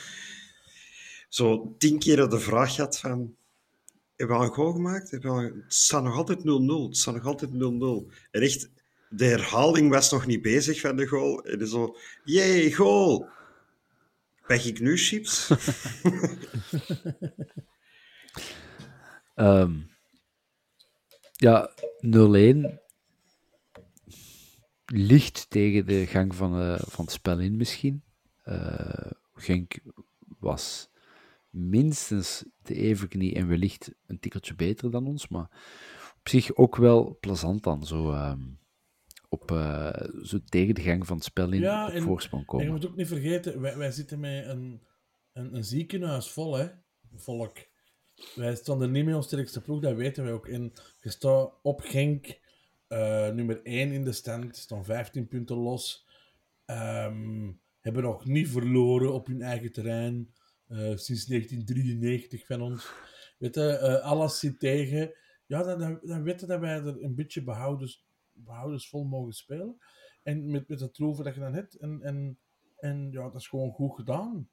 zo tien keer de vraag gehad van... Hebben we al een goal gemaakt? Het staat nog altijd 0-0. Het staat nog altijd 0-0. En echt, de herhaling was nog niet bezig van de goal. En zo... Jee, goal! Peg ik nu chips? um, ja, 0-1 licht tegen de gang van, uh, van het spel in misschien. Uh, Genk was minstens de evenknie en wellicht een tikkeltje beter dan ons, maar op zich ook wel plezant dan, zo, uh, op, uh, zo tegen de gang van het spel in ja, op en, voorsprong komen. En je moet ook niet vergeten, wij, wij zitten met een, een, een ziekenhuis vol, hè, volk. Wij stonden niet met ons sterkste ploeg, dat weten wij ook. En je staat op Genk uh, nummer 1 in de stand, staan 15 punten los. Um, hebben nog niet verloren op hun eigen terrein uh, sinds 1993 van ons. Weet je, alles zit tegen. Ja, dan, dan, dan weten dat wij er een beetje behoudens, behoudensvol mogen spelen. En met, met de troeven dat je dan hebt. En, en, en ja, dat is gewoon goed gedaan.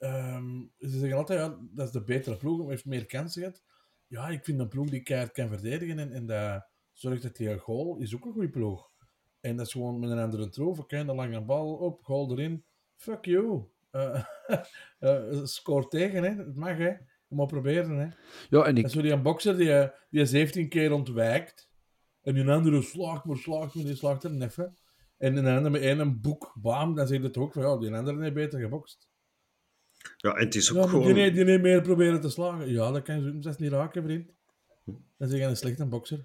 Um, ze zeggen altijd, ja, dat is de betere ploeg, heeft meer kansen gehad. Ja, ik vind een ploeg die keihard kan verdedigen en, en dat zorgt dat hij een goal is ook een goede ploeg. En dat is gewoon met een andere troef. Oké, een lange bal op, goal erin. Fuck you. Uh, uh, scoort tegen, hè. Het mag, hè. Maar proberen, hè. Ja, en ik... Dat is zo die een bokser die, die 17 keer ontwijkt. En die andere slaagt maar, slaagt maar, die slaagt er neffen. En een andere met één boek, bam, dan zeg je het ook van, ja, die andere heeft beter gebokst. Ja, en het is ook ja, gewoon... Die, die heeft meer proberen te slagen. Ja, dat kan je zelfs niet raken, vriend. Dan zeg je een slechte bokser.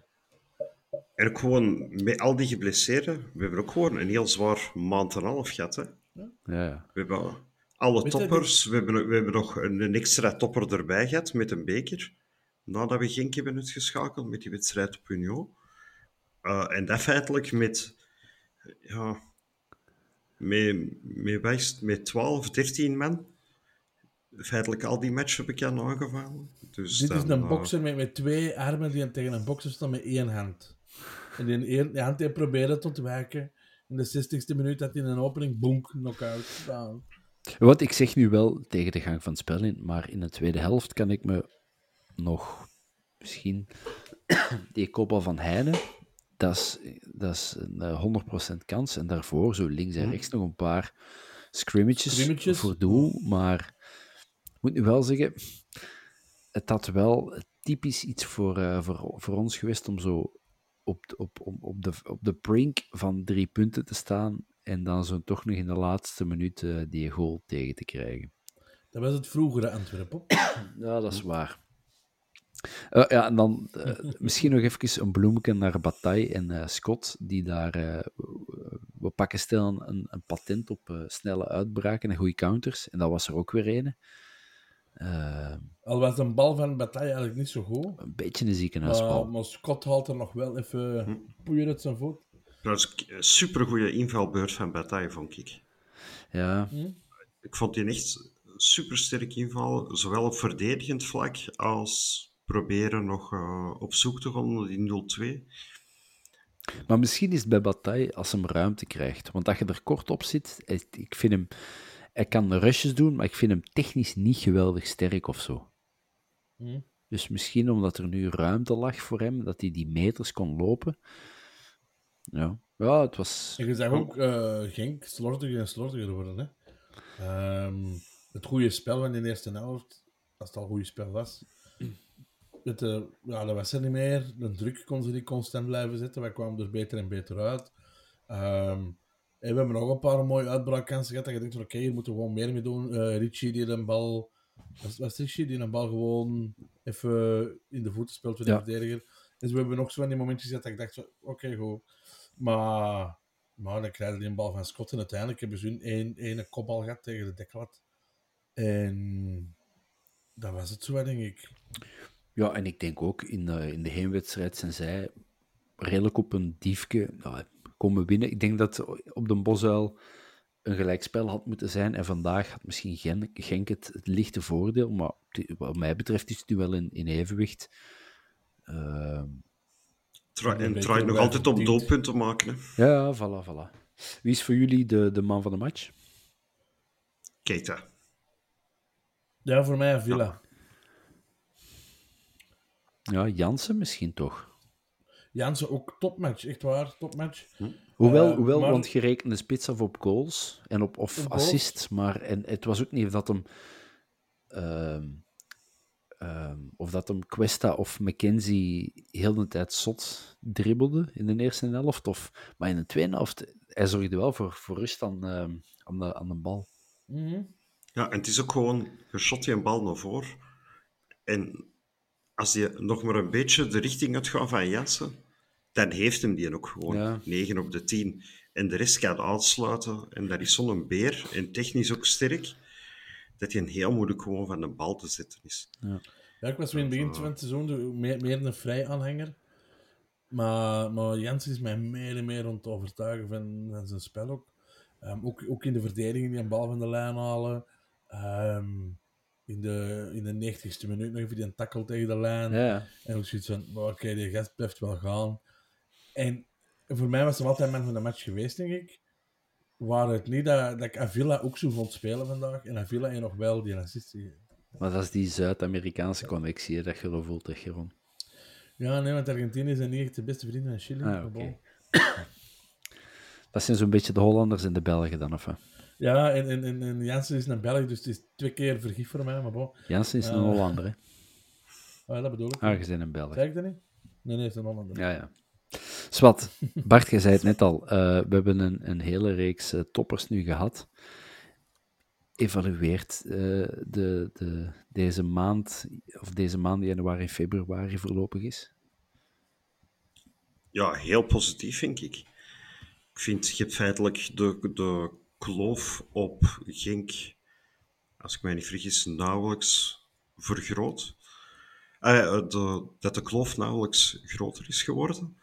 En ook gewoon met al die geblesseerden, we hebben ook gewoon een heel zwaar maand en een half gehad. Hè? Ja, ja. We hebben alle toppers, we hebben, we hebben nog een, een, extra topper erbij gehad met een beker. Nadat we Genk hebben uitgeschakeld met die wedstrijd op Union. Uh, en dat feitelijk met, ja, met, met, met 12, 13 man. Feitelijk al die matchen heb ik aan aangevallen. Dus Dit dan, is een uh, bokser met, met twee armen die tegen een bokser staan met één hand. En die, een, die hand heeft proberen te ontwijken. In de 60ste minuut had hij een opening, bonk, knock-out. Wat ik zeg nu wel tegen de gang van het spel in, maar in de tweede helft kan ik me nog misschien die kopbal van Heine, dat is, dat is een 100% kans. En daarvoor, zo links en rechts, nog een paar scrimmages, Scrimmages. voor doel. Maar ik moet nu wel zeggen, het had wel typisch iets voor, uh, voor, voor ons geweest om zo op, op, op, op, de, op de brink van drie punten te staan en dan zo toch nog in de laatste minuut uh, die goal tegen te krijgen. Dat was het vroegere Antwerpen. Ja, dat is waar. Uh, ja, en dan uh, misschien nog even een bloemetje naar Bataille en uh, Scott, die daar, we pakken stil een, een patent op snelle uitbraken en goede counters. En dat was er ook weer een. Al was een bal van Bataille eigenlijk niet zo goed. Een beetje een ziekenhuisbal. maar Scott haalt er nog wel even hm. poeier uit zijn voet. Dat is een supergoeie invalbeurt van Bataille, vond ik. Ja. Hm? Ik vond die echt super sterk inval, zowel op verdedigend vlak als proberen nog uh, op zoek te gaan naar die 0-2. Maar misschien is het bij Bataille als hem ruimte krijgt. Want als je er kort op zit, ik vind hem... Hij kan de rushes doen, maar ik vind hem technisch niet geweldig sterk of zo. Hmm. Dus misschien omdat er nu ruimte lag voor hem, dat hij die meters kon lopen. Ja, ja het was... En je zag ook uh, Genk slordiger en slordiger worden. Hè? Um, het goede spel in de eerste helft, als het al een goede spel was, uh, ja, dat was er niet meer. De druk kon ze niet constant blijven zetten. Wij kwamen er beter en beter uit. Um, en we hebben nog een paar mooie uitbraakkansen gehad. Dat je denkt, oké, okay, hier moeten we gewoon meer mee doen. Uh, Richie die een bal... Was, was Richie die een bal gewoon even in de voeten speelt voor de ja. verdediger. Dus we hebben nog zo van die momentjes gehad dat ik dacht, oké, okay, goed. Maar, maar dan krijg je die een bal van Scott. En uiteindelijk hebben ze hun één, één kopbal gehad tegen de deklat. En dat was het zo, denk ik. Ja, en ik denk ook in de, in de heenwedstrijd zijn zij redelijk op een diefje nou, komen winnen. Ik denk dat op de Bosuil een gelijkspel had moeten zijn. En vandaag had misschien Genk, Genk het, het lichte voordeel. Maar wat mij betreft is het nu wel in, in evenwicht. Uh, Tra en draait nog altijd op doelpunten maken. Hè? Ja, voilà, voilà. Wie is voor jullie de, de man van de match? Keita. Ja, voor mij Villa. Ja. Ja, Jansen misschien toch. Jansen ook topmatch, echt waar, topmatch. Hm. Hoewel, uh, hoewel maar... want je rekende spits af op goals en op, of op assists, maar en het was ook niet dat hem... Of dat hem Questa of McKenzie heel de tijd zot dribbelde in de eerste helft. Of, maar in de tweede helft, hij zorgde wel voor, voor rust aan, ehm, aan, de, aan de bal. Mm -hmm. Ja, en het is ook gewoon, je shot je een bal naar voren. En als je nog maar een beetje de richting uitgaat van Jansen, dan heeft hem die ook gewoon ja. 9 op de 10. En de rest kan uitsluiten. En dat is zo'n beer, en technisch ook sterk, dat hij een heel moeilijk gewoon van de bal te zetten is. Ja, ja ik was in het begin van het seizoen meer, meer een vrij aanhanger. Maar, maar Jansen is mij meer en meer om te overtuigen van, van zijn spel ook. Um, ook. Ook in de verdediging die een bal van de lijn halen. Um, in de, in de 90ste minuut nog even die een tackle tegen de lijn. Ja. En ook zoiets van, oké, okay, die gast blijft wel gaan. En voor mij was hij altijd man van de match geweest, denk ik. Waar het niet dat, dat ik Avila ook zo vond spelen vandaag. En Avila en nog wel die assist Maar dat is die Zuid-Amerikaanse connectie dat je er voelt, hè, Geron. Ja, nee, want Argentinië zijn niet echt de beste vrienden van Chili. Ah, okay. dat zijn zo'n beetje de Hollanders en de Belgen dan, of wat? Ja, en, en, en, en Jansen is een Belg, dus het is twee keer vergif voor mij. Maar bon. Jansen is een uh, Hollander, hè? Ah, dat bedoel ik. Ah, je bent een Belg. Zeg ik dat niet? Nee, nee, het is een Hollander. Ja, ja. Swat, Bart, jij zei het net al. Uh, we hebben een, een hele reeks uh, toppers nu gehad. Evalueert de, de, deze maand, of deze maand, januari, februari, voorlopig is? Ja, heel positief, vind ik. Ik vind, je hebt feitelijk de, de kloof op Genk, als ik mij niet vergis, nauwelijks vergroot. Uh, de, dat de kloof nauwelijks groter is geworden.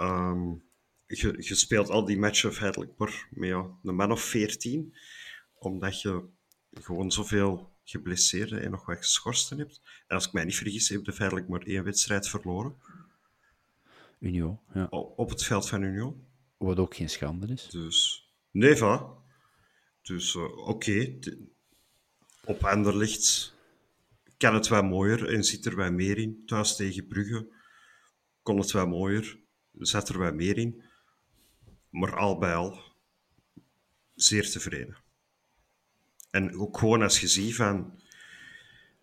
Um, je, je, speelt al die matchen feitelijk maar met ja, een man of 14, omdat je gewoon zoveel geblesseerden en nog wat geschorsten hebt. En als ik mij niet vergis, heb je feitelijk maar één wedstrijd verloren. Unio, ja. Op het veld van Unio. Wat ook geen schande is. Dus, nee, va. Dus uh, oké, okay. op Anderlicht kan het wel mooier en zit er wel meer in. Thuis tegen Brugge kon het wel mooier, zat er wel meer in. Maar al bij al zeer tevreden. En ook gewoon als je ziet van...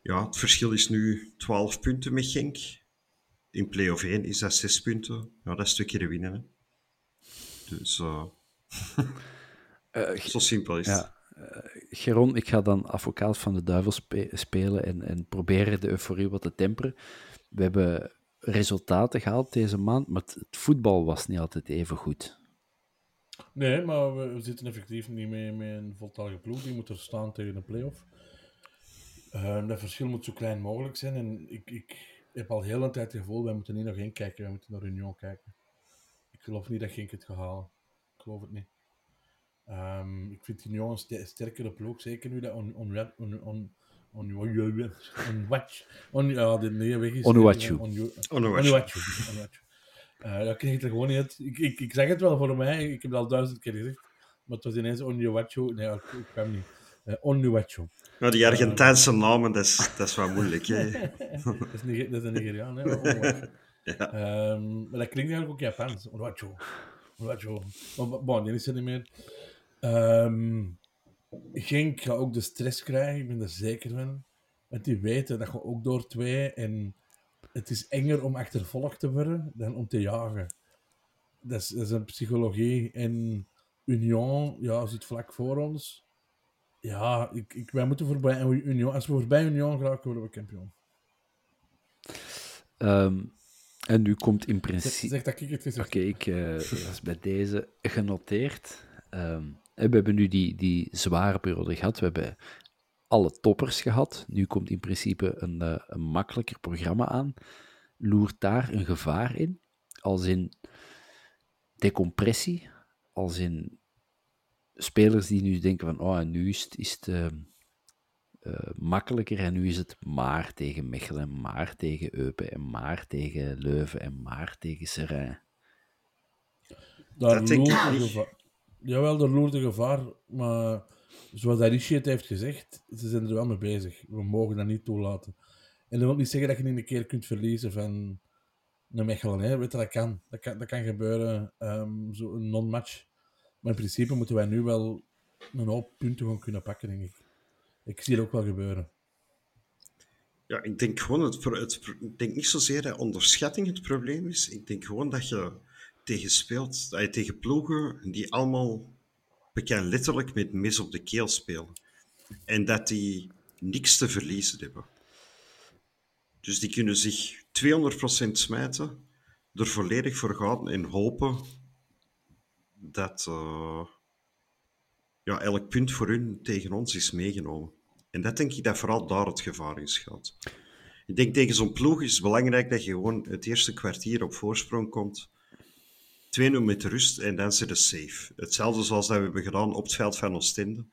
Ja, het verschil is nu 12 punten met Genk. In play-off 1 is dat 6 punten. Ja, dat is twee keer winnen. Hè. Dus... Uh... Uh, Zo simpel is ja. Uh, Geron, ik ga dan advocaat van de duivel spe- spelen en, en proberen de euforie wat te temperen. We hebben resultaten gehaald deze maand, maar het, voetbal was niet altijd even goed. Nee, maar we, we zitten effectief niet mee met een voltallige ploeg. Die moet er staan tegen een play-off. Uh, dat verschil moet zo klein mogelijk zijn. En ik, ik heb al heel een tijd het gevoel, wij moeten niet naar Genk kijken, wij moeten naar Union kijken. Ik geloof niet dat Genk het gaat halen. Ik geloof het niet. Um, ik vind Union een st sterkere ploeg, zeker nu dat on, on, on, on, on, on, on watch, on, ja, de nee, weg is. Onuachu. Onuachu. Uh, dat kreeg ik er gewoon niet uit. Ik, ik, ik zeg het wel voor mij, ik heb het al duizend keer gezegd. Maar het was ineens Onuachu. Nee, ik, ik kwam niet. Uh, Onuachu. Nou, die Argentijnse uh, namen, dat is, dat is wel moeilijk. Hè? dat, is Niger, dat is een Nigeriaan, hè? ja. um, maar dat klinkt eigenlijk ook Japans. Onuachu. Onuachu. Maar bon, die is er niet meer. Um, Genk gaat ook de stress krijgen, ik ben er zeker van. Want die weten dat je ook door twee en het is enger om achtervolgd te worden dan om te jagen. Dat is, dat is een psychologie. En Union ja, zit vlak voor ons. Ja, ik, ik, wij moeten voorbij Union. Als we voorbij Union geraken, worden we kampioen. Um, en nu komt in principe... Zeg, zeg dat ik het gezegd Oké, ik uh, dat is bij deze genoteerd. Um, we hebben nu die, die zware periode gehad. We hebben alle toppers gehad. Nu komt in principe een, uh, een makkelijker programma aan. Loert daar een gevaar in? Als in decompressie? Als in spelers die nu denken van, oh, nu is het, is het uh, uh, makkelijker en nu is het maar tegen Mechelen, maar tegen Eupen en maar tegen Leuven en maar tegen Serrain. Daar loert een gevaar. Jawel, er loert een gevaar, maar zoals Arishi het heeft gezegd, ze zijn er wel mee bezig. We mogen dat niet toelaten. En dat wil niet zeggen dat je niet een keer kunt verliezen van een Mechelen. Hè. Weet dat kan. Dat kan, dat kan gebeuren, um, zo'n non-match. Maar in principe moeten wij nu wel een hoop punten gewoon kunnen pakken, denk ik. Ik zie het ook wel gebeuren. Ja, ik denk gewoon, het, het, ik denk niet zozeer dat onderschatting het probleem is. Ik denk gewoon dat je tegen speelt, dat je tegen ploegen die allemaal bekend letterlijk met mis op de keel spelen. En dat die niks te verliezen hebben. Dus die kunnen zich 200% smijten, er volledig voor gaan en hopen dat uh, ja, elk punt voor hun tegen ons is meegenomen. En dat denk ik dat vooral daar het gevaar in schuilt. Ik denk tegen zo'n ploeg is het belangrijk dat je gewoon het eerste kwartier op voorsprong komt. 2-0 met rust en dan zit het safe. Hetzelfde zoals dat we hebben gedaan op het veld van Oostende.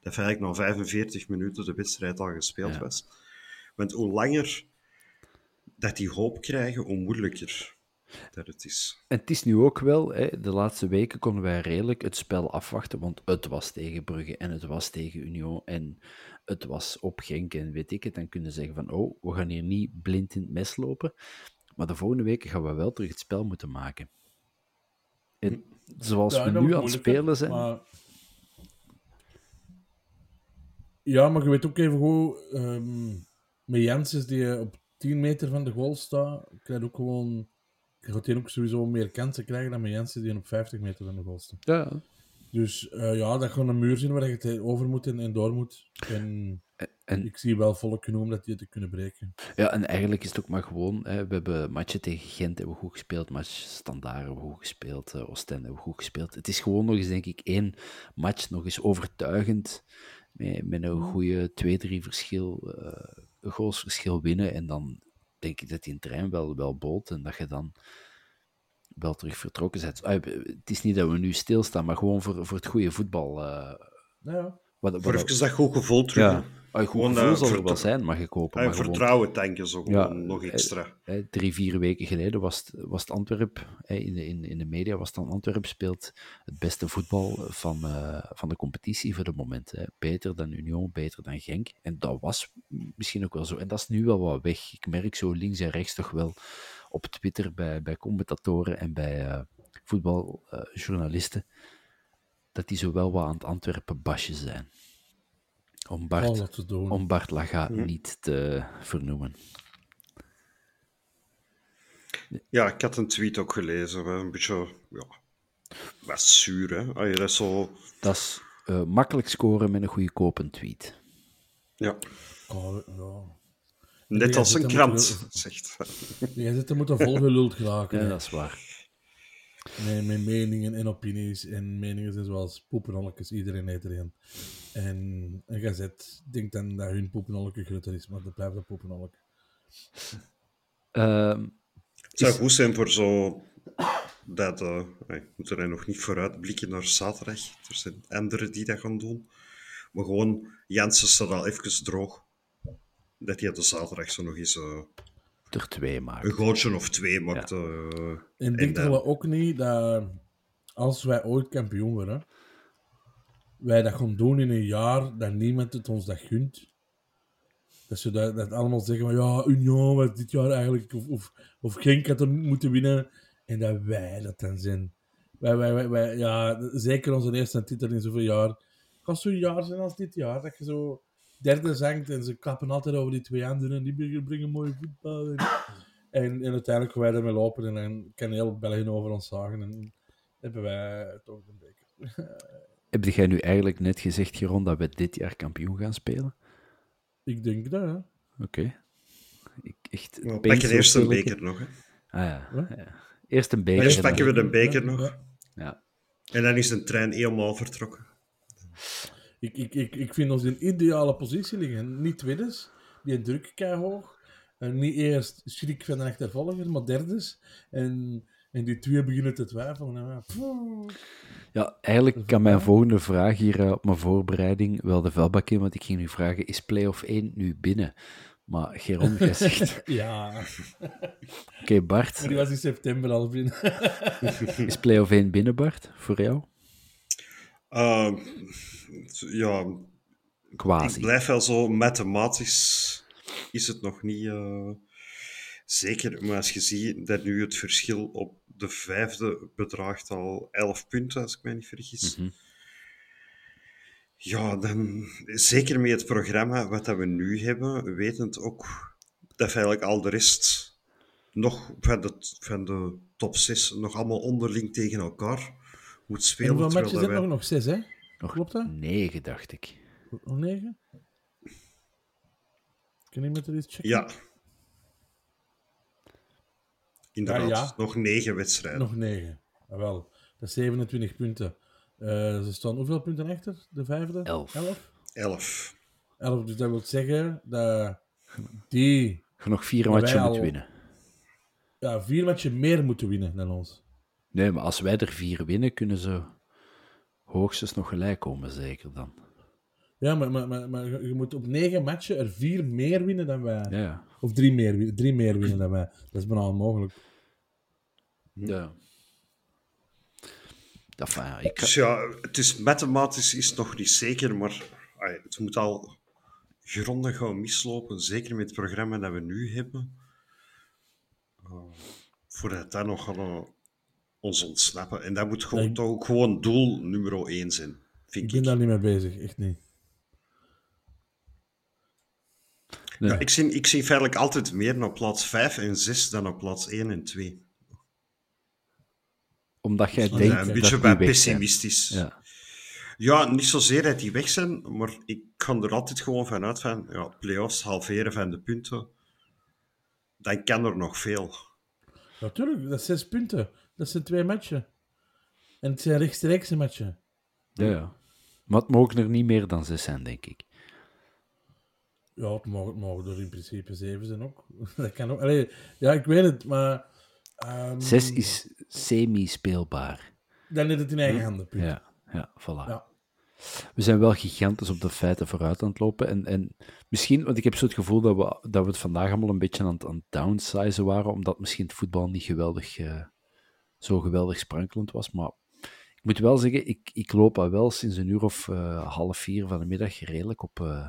Dat eigenlijk na 45 minuten de wedstrijd al gespeeld ja. was. Want hoe langer dat die hoop krijgen, hoe moeilijker dat het is. En het is nu ook wel, hè, de laatste weken konden wij redelijk het spel afwachten, want het was tegen Brugge en het was tegen Union en het was op Genk en weet ik het. Dan kunnen zeggen van, oh, we gaan hier niet blind in het mes lopen. Maar de volgende weken gaan we wel terug het spel moeten maken. Zoals ja, we nu aan het spelen zijn... Maar... Ja, maar je weet ook even hoe um, met Janssens die op 10 meter van de goal staat, krijg ook gewoon gaat ook sowieso meer kansen krijgen dan met Jensen die op 50 meter van de goal staat. Ja. Dus uh, ja, dat gewoon een muur zijn waar je het over moet en, en door moet. En, en, ik zie wel volk genoeg om dat die te kunnen breken. Ja, en eigenlijk is het ook maar gewoon, hè, we hebben matchen tegen Gent hebben we goed gespeeld, match Standaard hebben we goed gespeeld, uh, Oostende hebben we goed gespeeld. Het is gewoon nog eens, denk ik, één match nog eens overtuigend, met, met een goede 2-3 verschil, uh, goalsverschil winnen en dan denk ik dat die trein wel, wel bolt en dat je dan wel terug vertrokken bent. Ah, het is niet dat we nu stilstaan, maar gewoon voor, voor het goede voetbal. Uh, ja. Wat, wat, voor even dat goed gevoel terug. Ja. Ah, gewoon gevoel zal er wel zijn, mag ik hopen. Ah, maar vertrouwen gewoon, tanken zo gewoon ja, nog extra. Eh, drie, vier weken geleden was het, was het Antwerp, in, de, in, in de media was het dan Antwerp speelt het beste voetbal van, uh, van de competitie voor het moment. Beter dan Union, beter dan Genk. En dat was misschien ook wel zo. En dat is nu wel wat weg. Ik merk zo links en rechts toch wel op Twitter bij, bij commentatoren en bij uh, voetbaljournalisten dat die zo wel wat aan het Antwerpen basje zijn. Om Bart, om Bart Laga ja. niet te vernoemen. Ja, ik had een tweet ook gelezen. Een beetje, ja, wat zuur, hè? Allee, dat is zo... Dat is eh, makkelijk scoren met een goedkope tweet. Ja. Oh, ja. Net als een krant, moeten- zegt. Jij zit er moeten volgeluld geraken. Ja, dat is waar. Met, met meningen en opinies. En meningen zijn zoals poepenolletjes, iedereen heeft er een. En een gazet denkt dan dat hun poepenolke groter is, maar dat blijft een poepenolk. Ehm, Het zou goed zijn voor zo... Dat, eh, we moeten er nog niet vooruitblikken naar zaterdag. Er zijn anderen die dat gaan doen. Maar gewoon, Jansen staat al even droog. Dat hij de zaterdag zo nog eens eh, er twee maakt. een goaltje of twee maakt. eh, En en denkt dan- er ook niet dat als wij ooit kampioen worden, wij dat gaan doen in een jaar dat niemand het ons dat gunt. Dat ze dat, dat allemaal zeggen van ja, Union was dit jaar eigenlijk, of, of, of Genk had moeten winnen. En dat wij dat dan zijn. Wij, wij, wij, wij- ja, zeker onze eerste titel in zoveel jaar. Het kan zo'n jaar zijn als dit jaar, dat je zo derde zangt en ze klappen altijd over die twee anderen en die brengen, brengen mooie voetbal. En, en, en uiteindelijk gaan wij ermee lopen en dan kan heel België over ons zagen en hebben wij toch een beker. Heb jij nu eigenlijk net gezegd, Geron, dat we dit jaar kampioen gaan spelen? Ik denk dat, hè. Oké. Ik echt... We opeens pakken zo eerst een beker nog. Hè. Ah ja. Ja. Eerst een beker. Eerst en pakken dan- we de beker Ja, nog. ja. Ja. En dan is de trein helemaal vertrokken. Ik, ik, ik, ik vind ons in ideale positie liggen. Niet tweedes, die druk hoog. En niet eerst schrik van de achtervolger, maar derdes. En, en die twee beginnen te twijfelen. En, ja, eigenlijk kan mijn volgende vraag hier eh, op mijn voorbereiding wel de vuilbak in, want ik ging nu vragen, is play-off 1 nu binnen? Maar Geron, jij zegt... ja, Oké, Bart, maar die was in september al binnen. is play-off 1 binnen, Bart, voor jou? Uh, ja, Quasi. ik blijf wel zo mathematisch. Is het nog niet eh, zeker, maar als je ziet dat nu het verschil op de vijfde bedraagt al 11 punten, als ik mij niet vergis. Mhm. Ja, dan zeker met het programma wat dat we nu hebben, wetend ook dat eigenlijk al de rest nog van de, van de top 6 nog allemaal onderling tegen elkaar moet En spelen. hoeveel matches zijn wij- nog? Nog zes, hè? Nog Klopt dat? negen, dacht ik. Nog negen? Kan iemand er eens checken? Ja. Inderdaad, Ja, ja. nog negen wedstrijden. Nog negen. Jawel. Dat is 27 punten. Eh, ze staan hoeveel punten achter? De vijfde? Elf. Elf? Elf. Elf. Dus dat wil zeggen dat die nog vier matchen wij moet al- winnen. ja, vier matchen meer moeten winnen dan ons. Nee, maar als wij er vier winnen, kunnen ze hoogstens nog gelijk komen, zeker dan. Ja, maar, maar, maar, maar je moet op negen matchen er vier meer winnen dan wij. Ja. Of drie meer, drie meer winnen dan wij. Dat is bijna onmogelijk. ja. Dat van, ja, ik, Dus ja, het is mathematisch is het nog niet zeker, maar het moet al grondig gaan mislopen, zeker met het programma dat we nu hebben. Uh, voordat dat nog gaan uh, ons ontsnappen. En dat moet gewoon, Ja, ik- toch ook gewoon doel nummer één zijn, Ik ben ik. daar niet mee bezig, echt niet. nee. Ja, ik, zie, ik zie feitelijk altijd meer op plaats 5 en 6 dan op plaats 1 en 2. omdat jij Ja, denkt een dat beetje die bij weg zijn. pessimistisch. Ja. Ja, niet zozeer dat die weg zijn, maar ik ga er altijd gewoon vanuit van, ja, play-offs, halveren van de punten, dan kan er nog veel. Natuurlijk, dat is zes punten. Dat zijn twee matchen. En het zijn rechtstreekse matchen. Ja, ja. Maar het mogen er niet meer dan zes zijn, denk ik. Ja, het mogen, het mogen er in principe zeven zijn ook. Dat kan ook. Allee, ja, ik weet het, maar... ehm, Zes is semi-speelbaar. Dan is het in eigen handen, punt. Ja, ja, voilà. Ja. We zijn wel gigantisch op de feiten vooruit aan het lopen. En, en misschien, want ik heb zo het gevoel dat we, dat we het vandaag allemaal een beetje aan het, aan het downsizen waren, omdat misschien het voetbal niet geweldig, eh, zo geweldig sprankelend was. Maar ik moet wel zeggen, ik, ik loop al wel sinds een uur of eh, half vier van de middag redelijk op, eh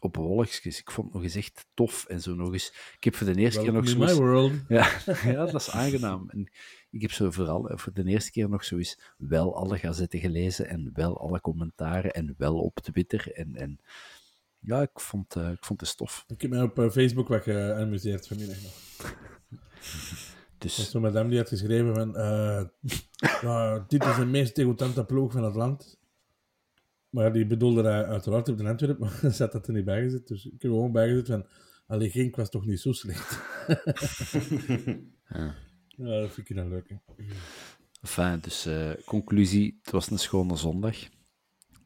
op wolkjes. Ik vond het nog eens echt tof en zo nog eens. Ik heb voor de eerste keer nog zo in eens- my world. ja, ja, dat is aangenaam. En ik heb zo vooral eh, voor de eerste keer nog zo eens wel alle gazetten gelezen en wel alle commentaren en wel op Twitter. En, en ja, ik vond, ik vond het stof. Ik heb mij op Facebook wat geamuseerd vanmiddag nog. Is Dus zo'n madame die had geschreven van... eh, ja, dit is de meest degoutant ploeg van het land. Maar die bedoelde hij uiteraard op de Antwerp, maar zet dat er niet bij gezet. Dus ik heb gewoon bijgezet van, allee, geen was toch niet zo slecht. Ja. Ja, dat vind ik dan leuk. Hè. Enfin, dus eh, conclusie, het was een schone zondag.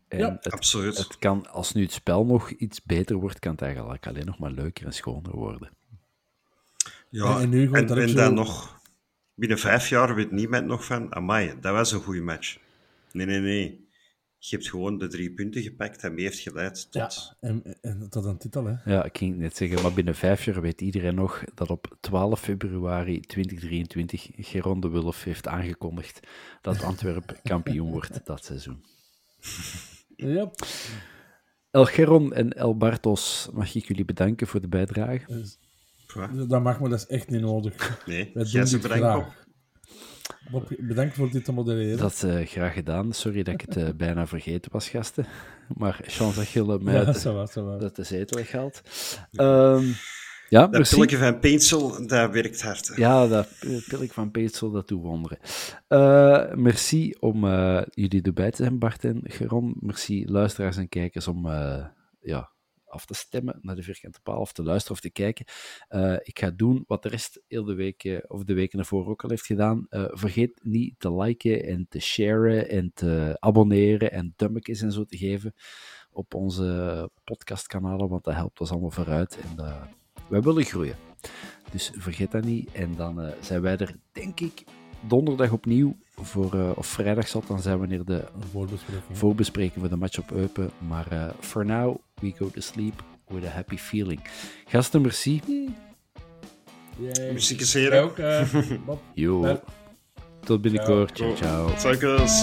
En Ja, het, absoluut. Het kan, als nu het spel nog iets beter wordt, kan het eigenlijk alleen nog maar leuker en schoner worden. Ja, En- en nu gewoon en, dat ik en zo- dan nog... Binnen vijf jaar weet niemand nog van... Amai, dat was een goede match. Nee, nee, nee. Je hebt gewoon de drie punten gepakt en mee heeft geleid tot... En, en tot een titel, hè. Ja, ik ging net zeggen, maar binnen vijf jaar weet iedereen nog dat op 12 februari 2023 Geron de Wulf heeft aangekondigd dat Antwerpen kampioen wordt dat seizoen. Ja. El Geron en El Bartos, mag ik jullie bedanken voor de bijdrage. Dus, dat mag, maar dat is echt niet nodig. Nee, Wij jij doen dit bedankt graag. Bob, bedankt voor dit te modereren. Dat is graag gedaan. Sorry dat ik het eh, bijna vergeten was, gasten. Maar chance dat je mij ja, zo was, was. dat de zetel weghaalt. Ehm ja, Dat merci. pilletje van Peensel, dat werkt hard. hè. Ja, dat pilk van Peetsel, dat doet wonderen. Eh, merci om eh, jullie erbij te zijn, Bart en Geron. Merci luisteraars en kijkers om eh, ja, af te stemmen naar de vierkante paal, of te luisteren of te kijken. Eh, ik ga doen wat de rest heel de week, of de weken ervoor ook al heeft gedaan. Eh, vergeet niet te liken en te sharen en te abonneren en dumpjes en zo te geven op onze podcastkanalen, want dat helpt ons allemaal vooruit. En eh, wij willen groeien. Dus vergeet dat niet. En dan zijn wij er, denk ik, donderdag opnieuw. Voor, eh, of vrijdag zal het dan zijn wanneer de voorbespreking. voorbespreking voor de match op Eupen. Maar eh for now, we go to sleep with a happy feeling. Gasten, merci. Yay. Muziek is ook, eh. Yo. Bert. Tot binnenkort. Ciao, ciao. Suikers.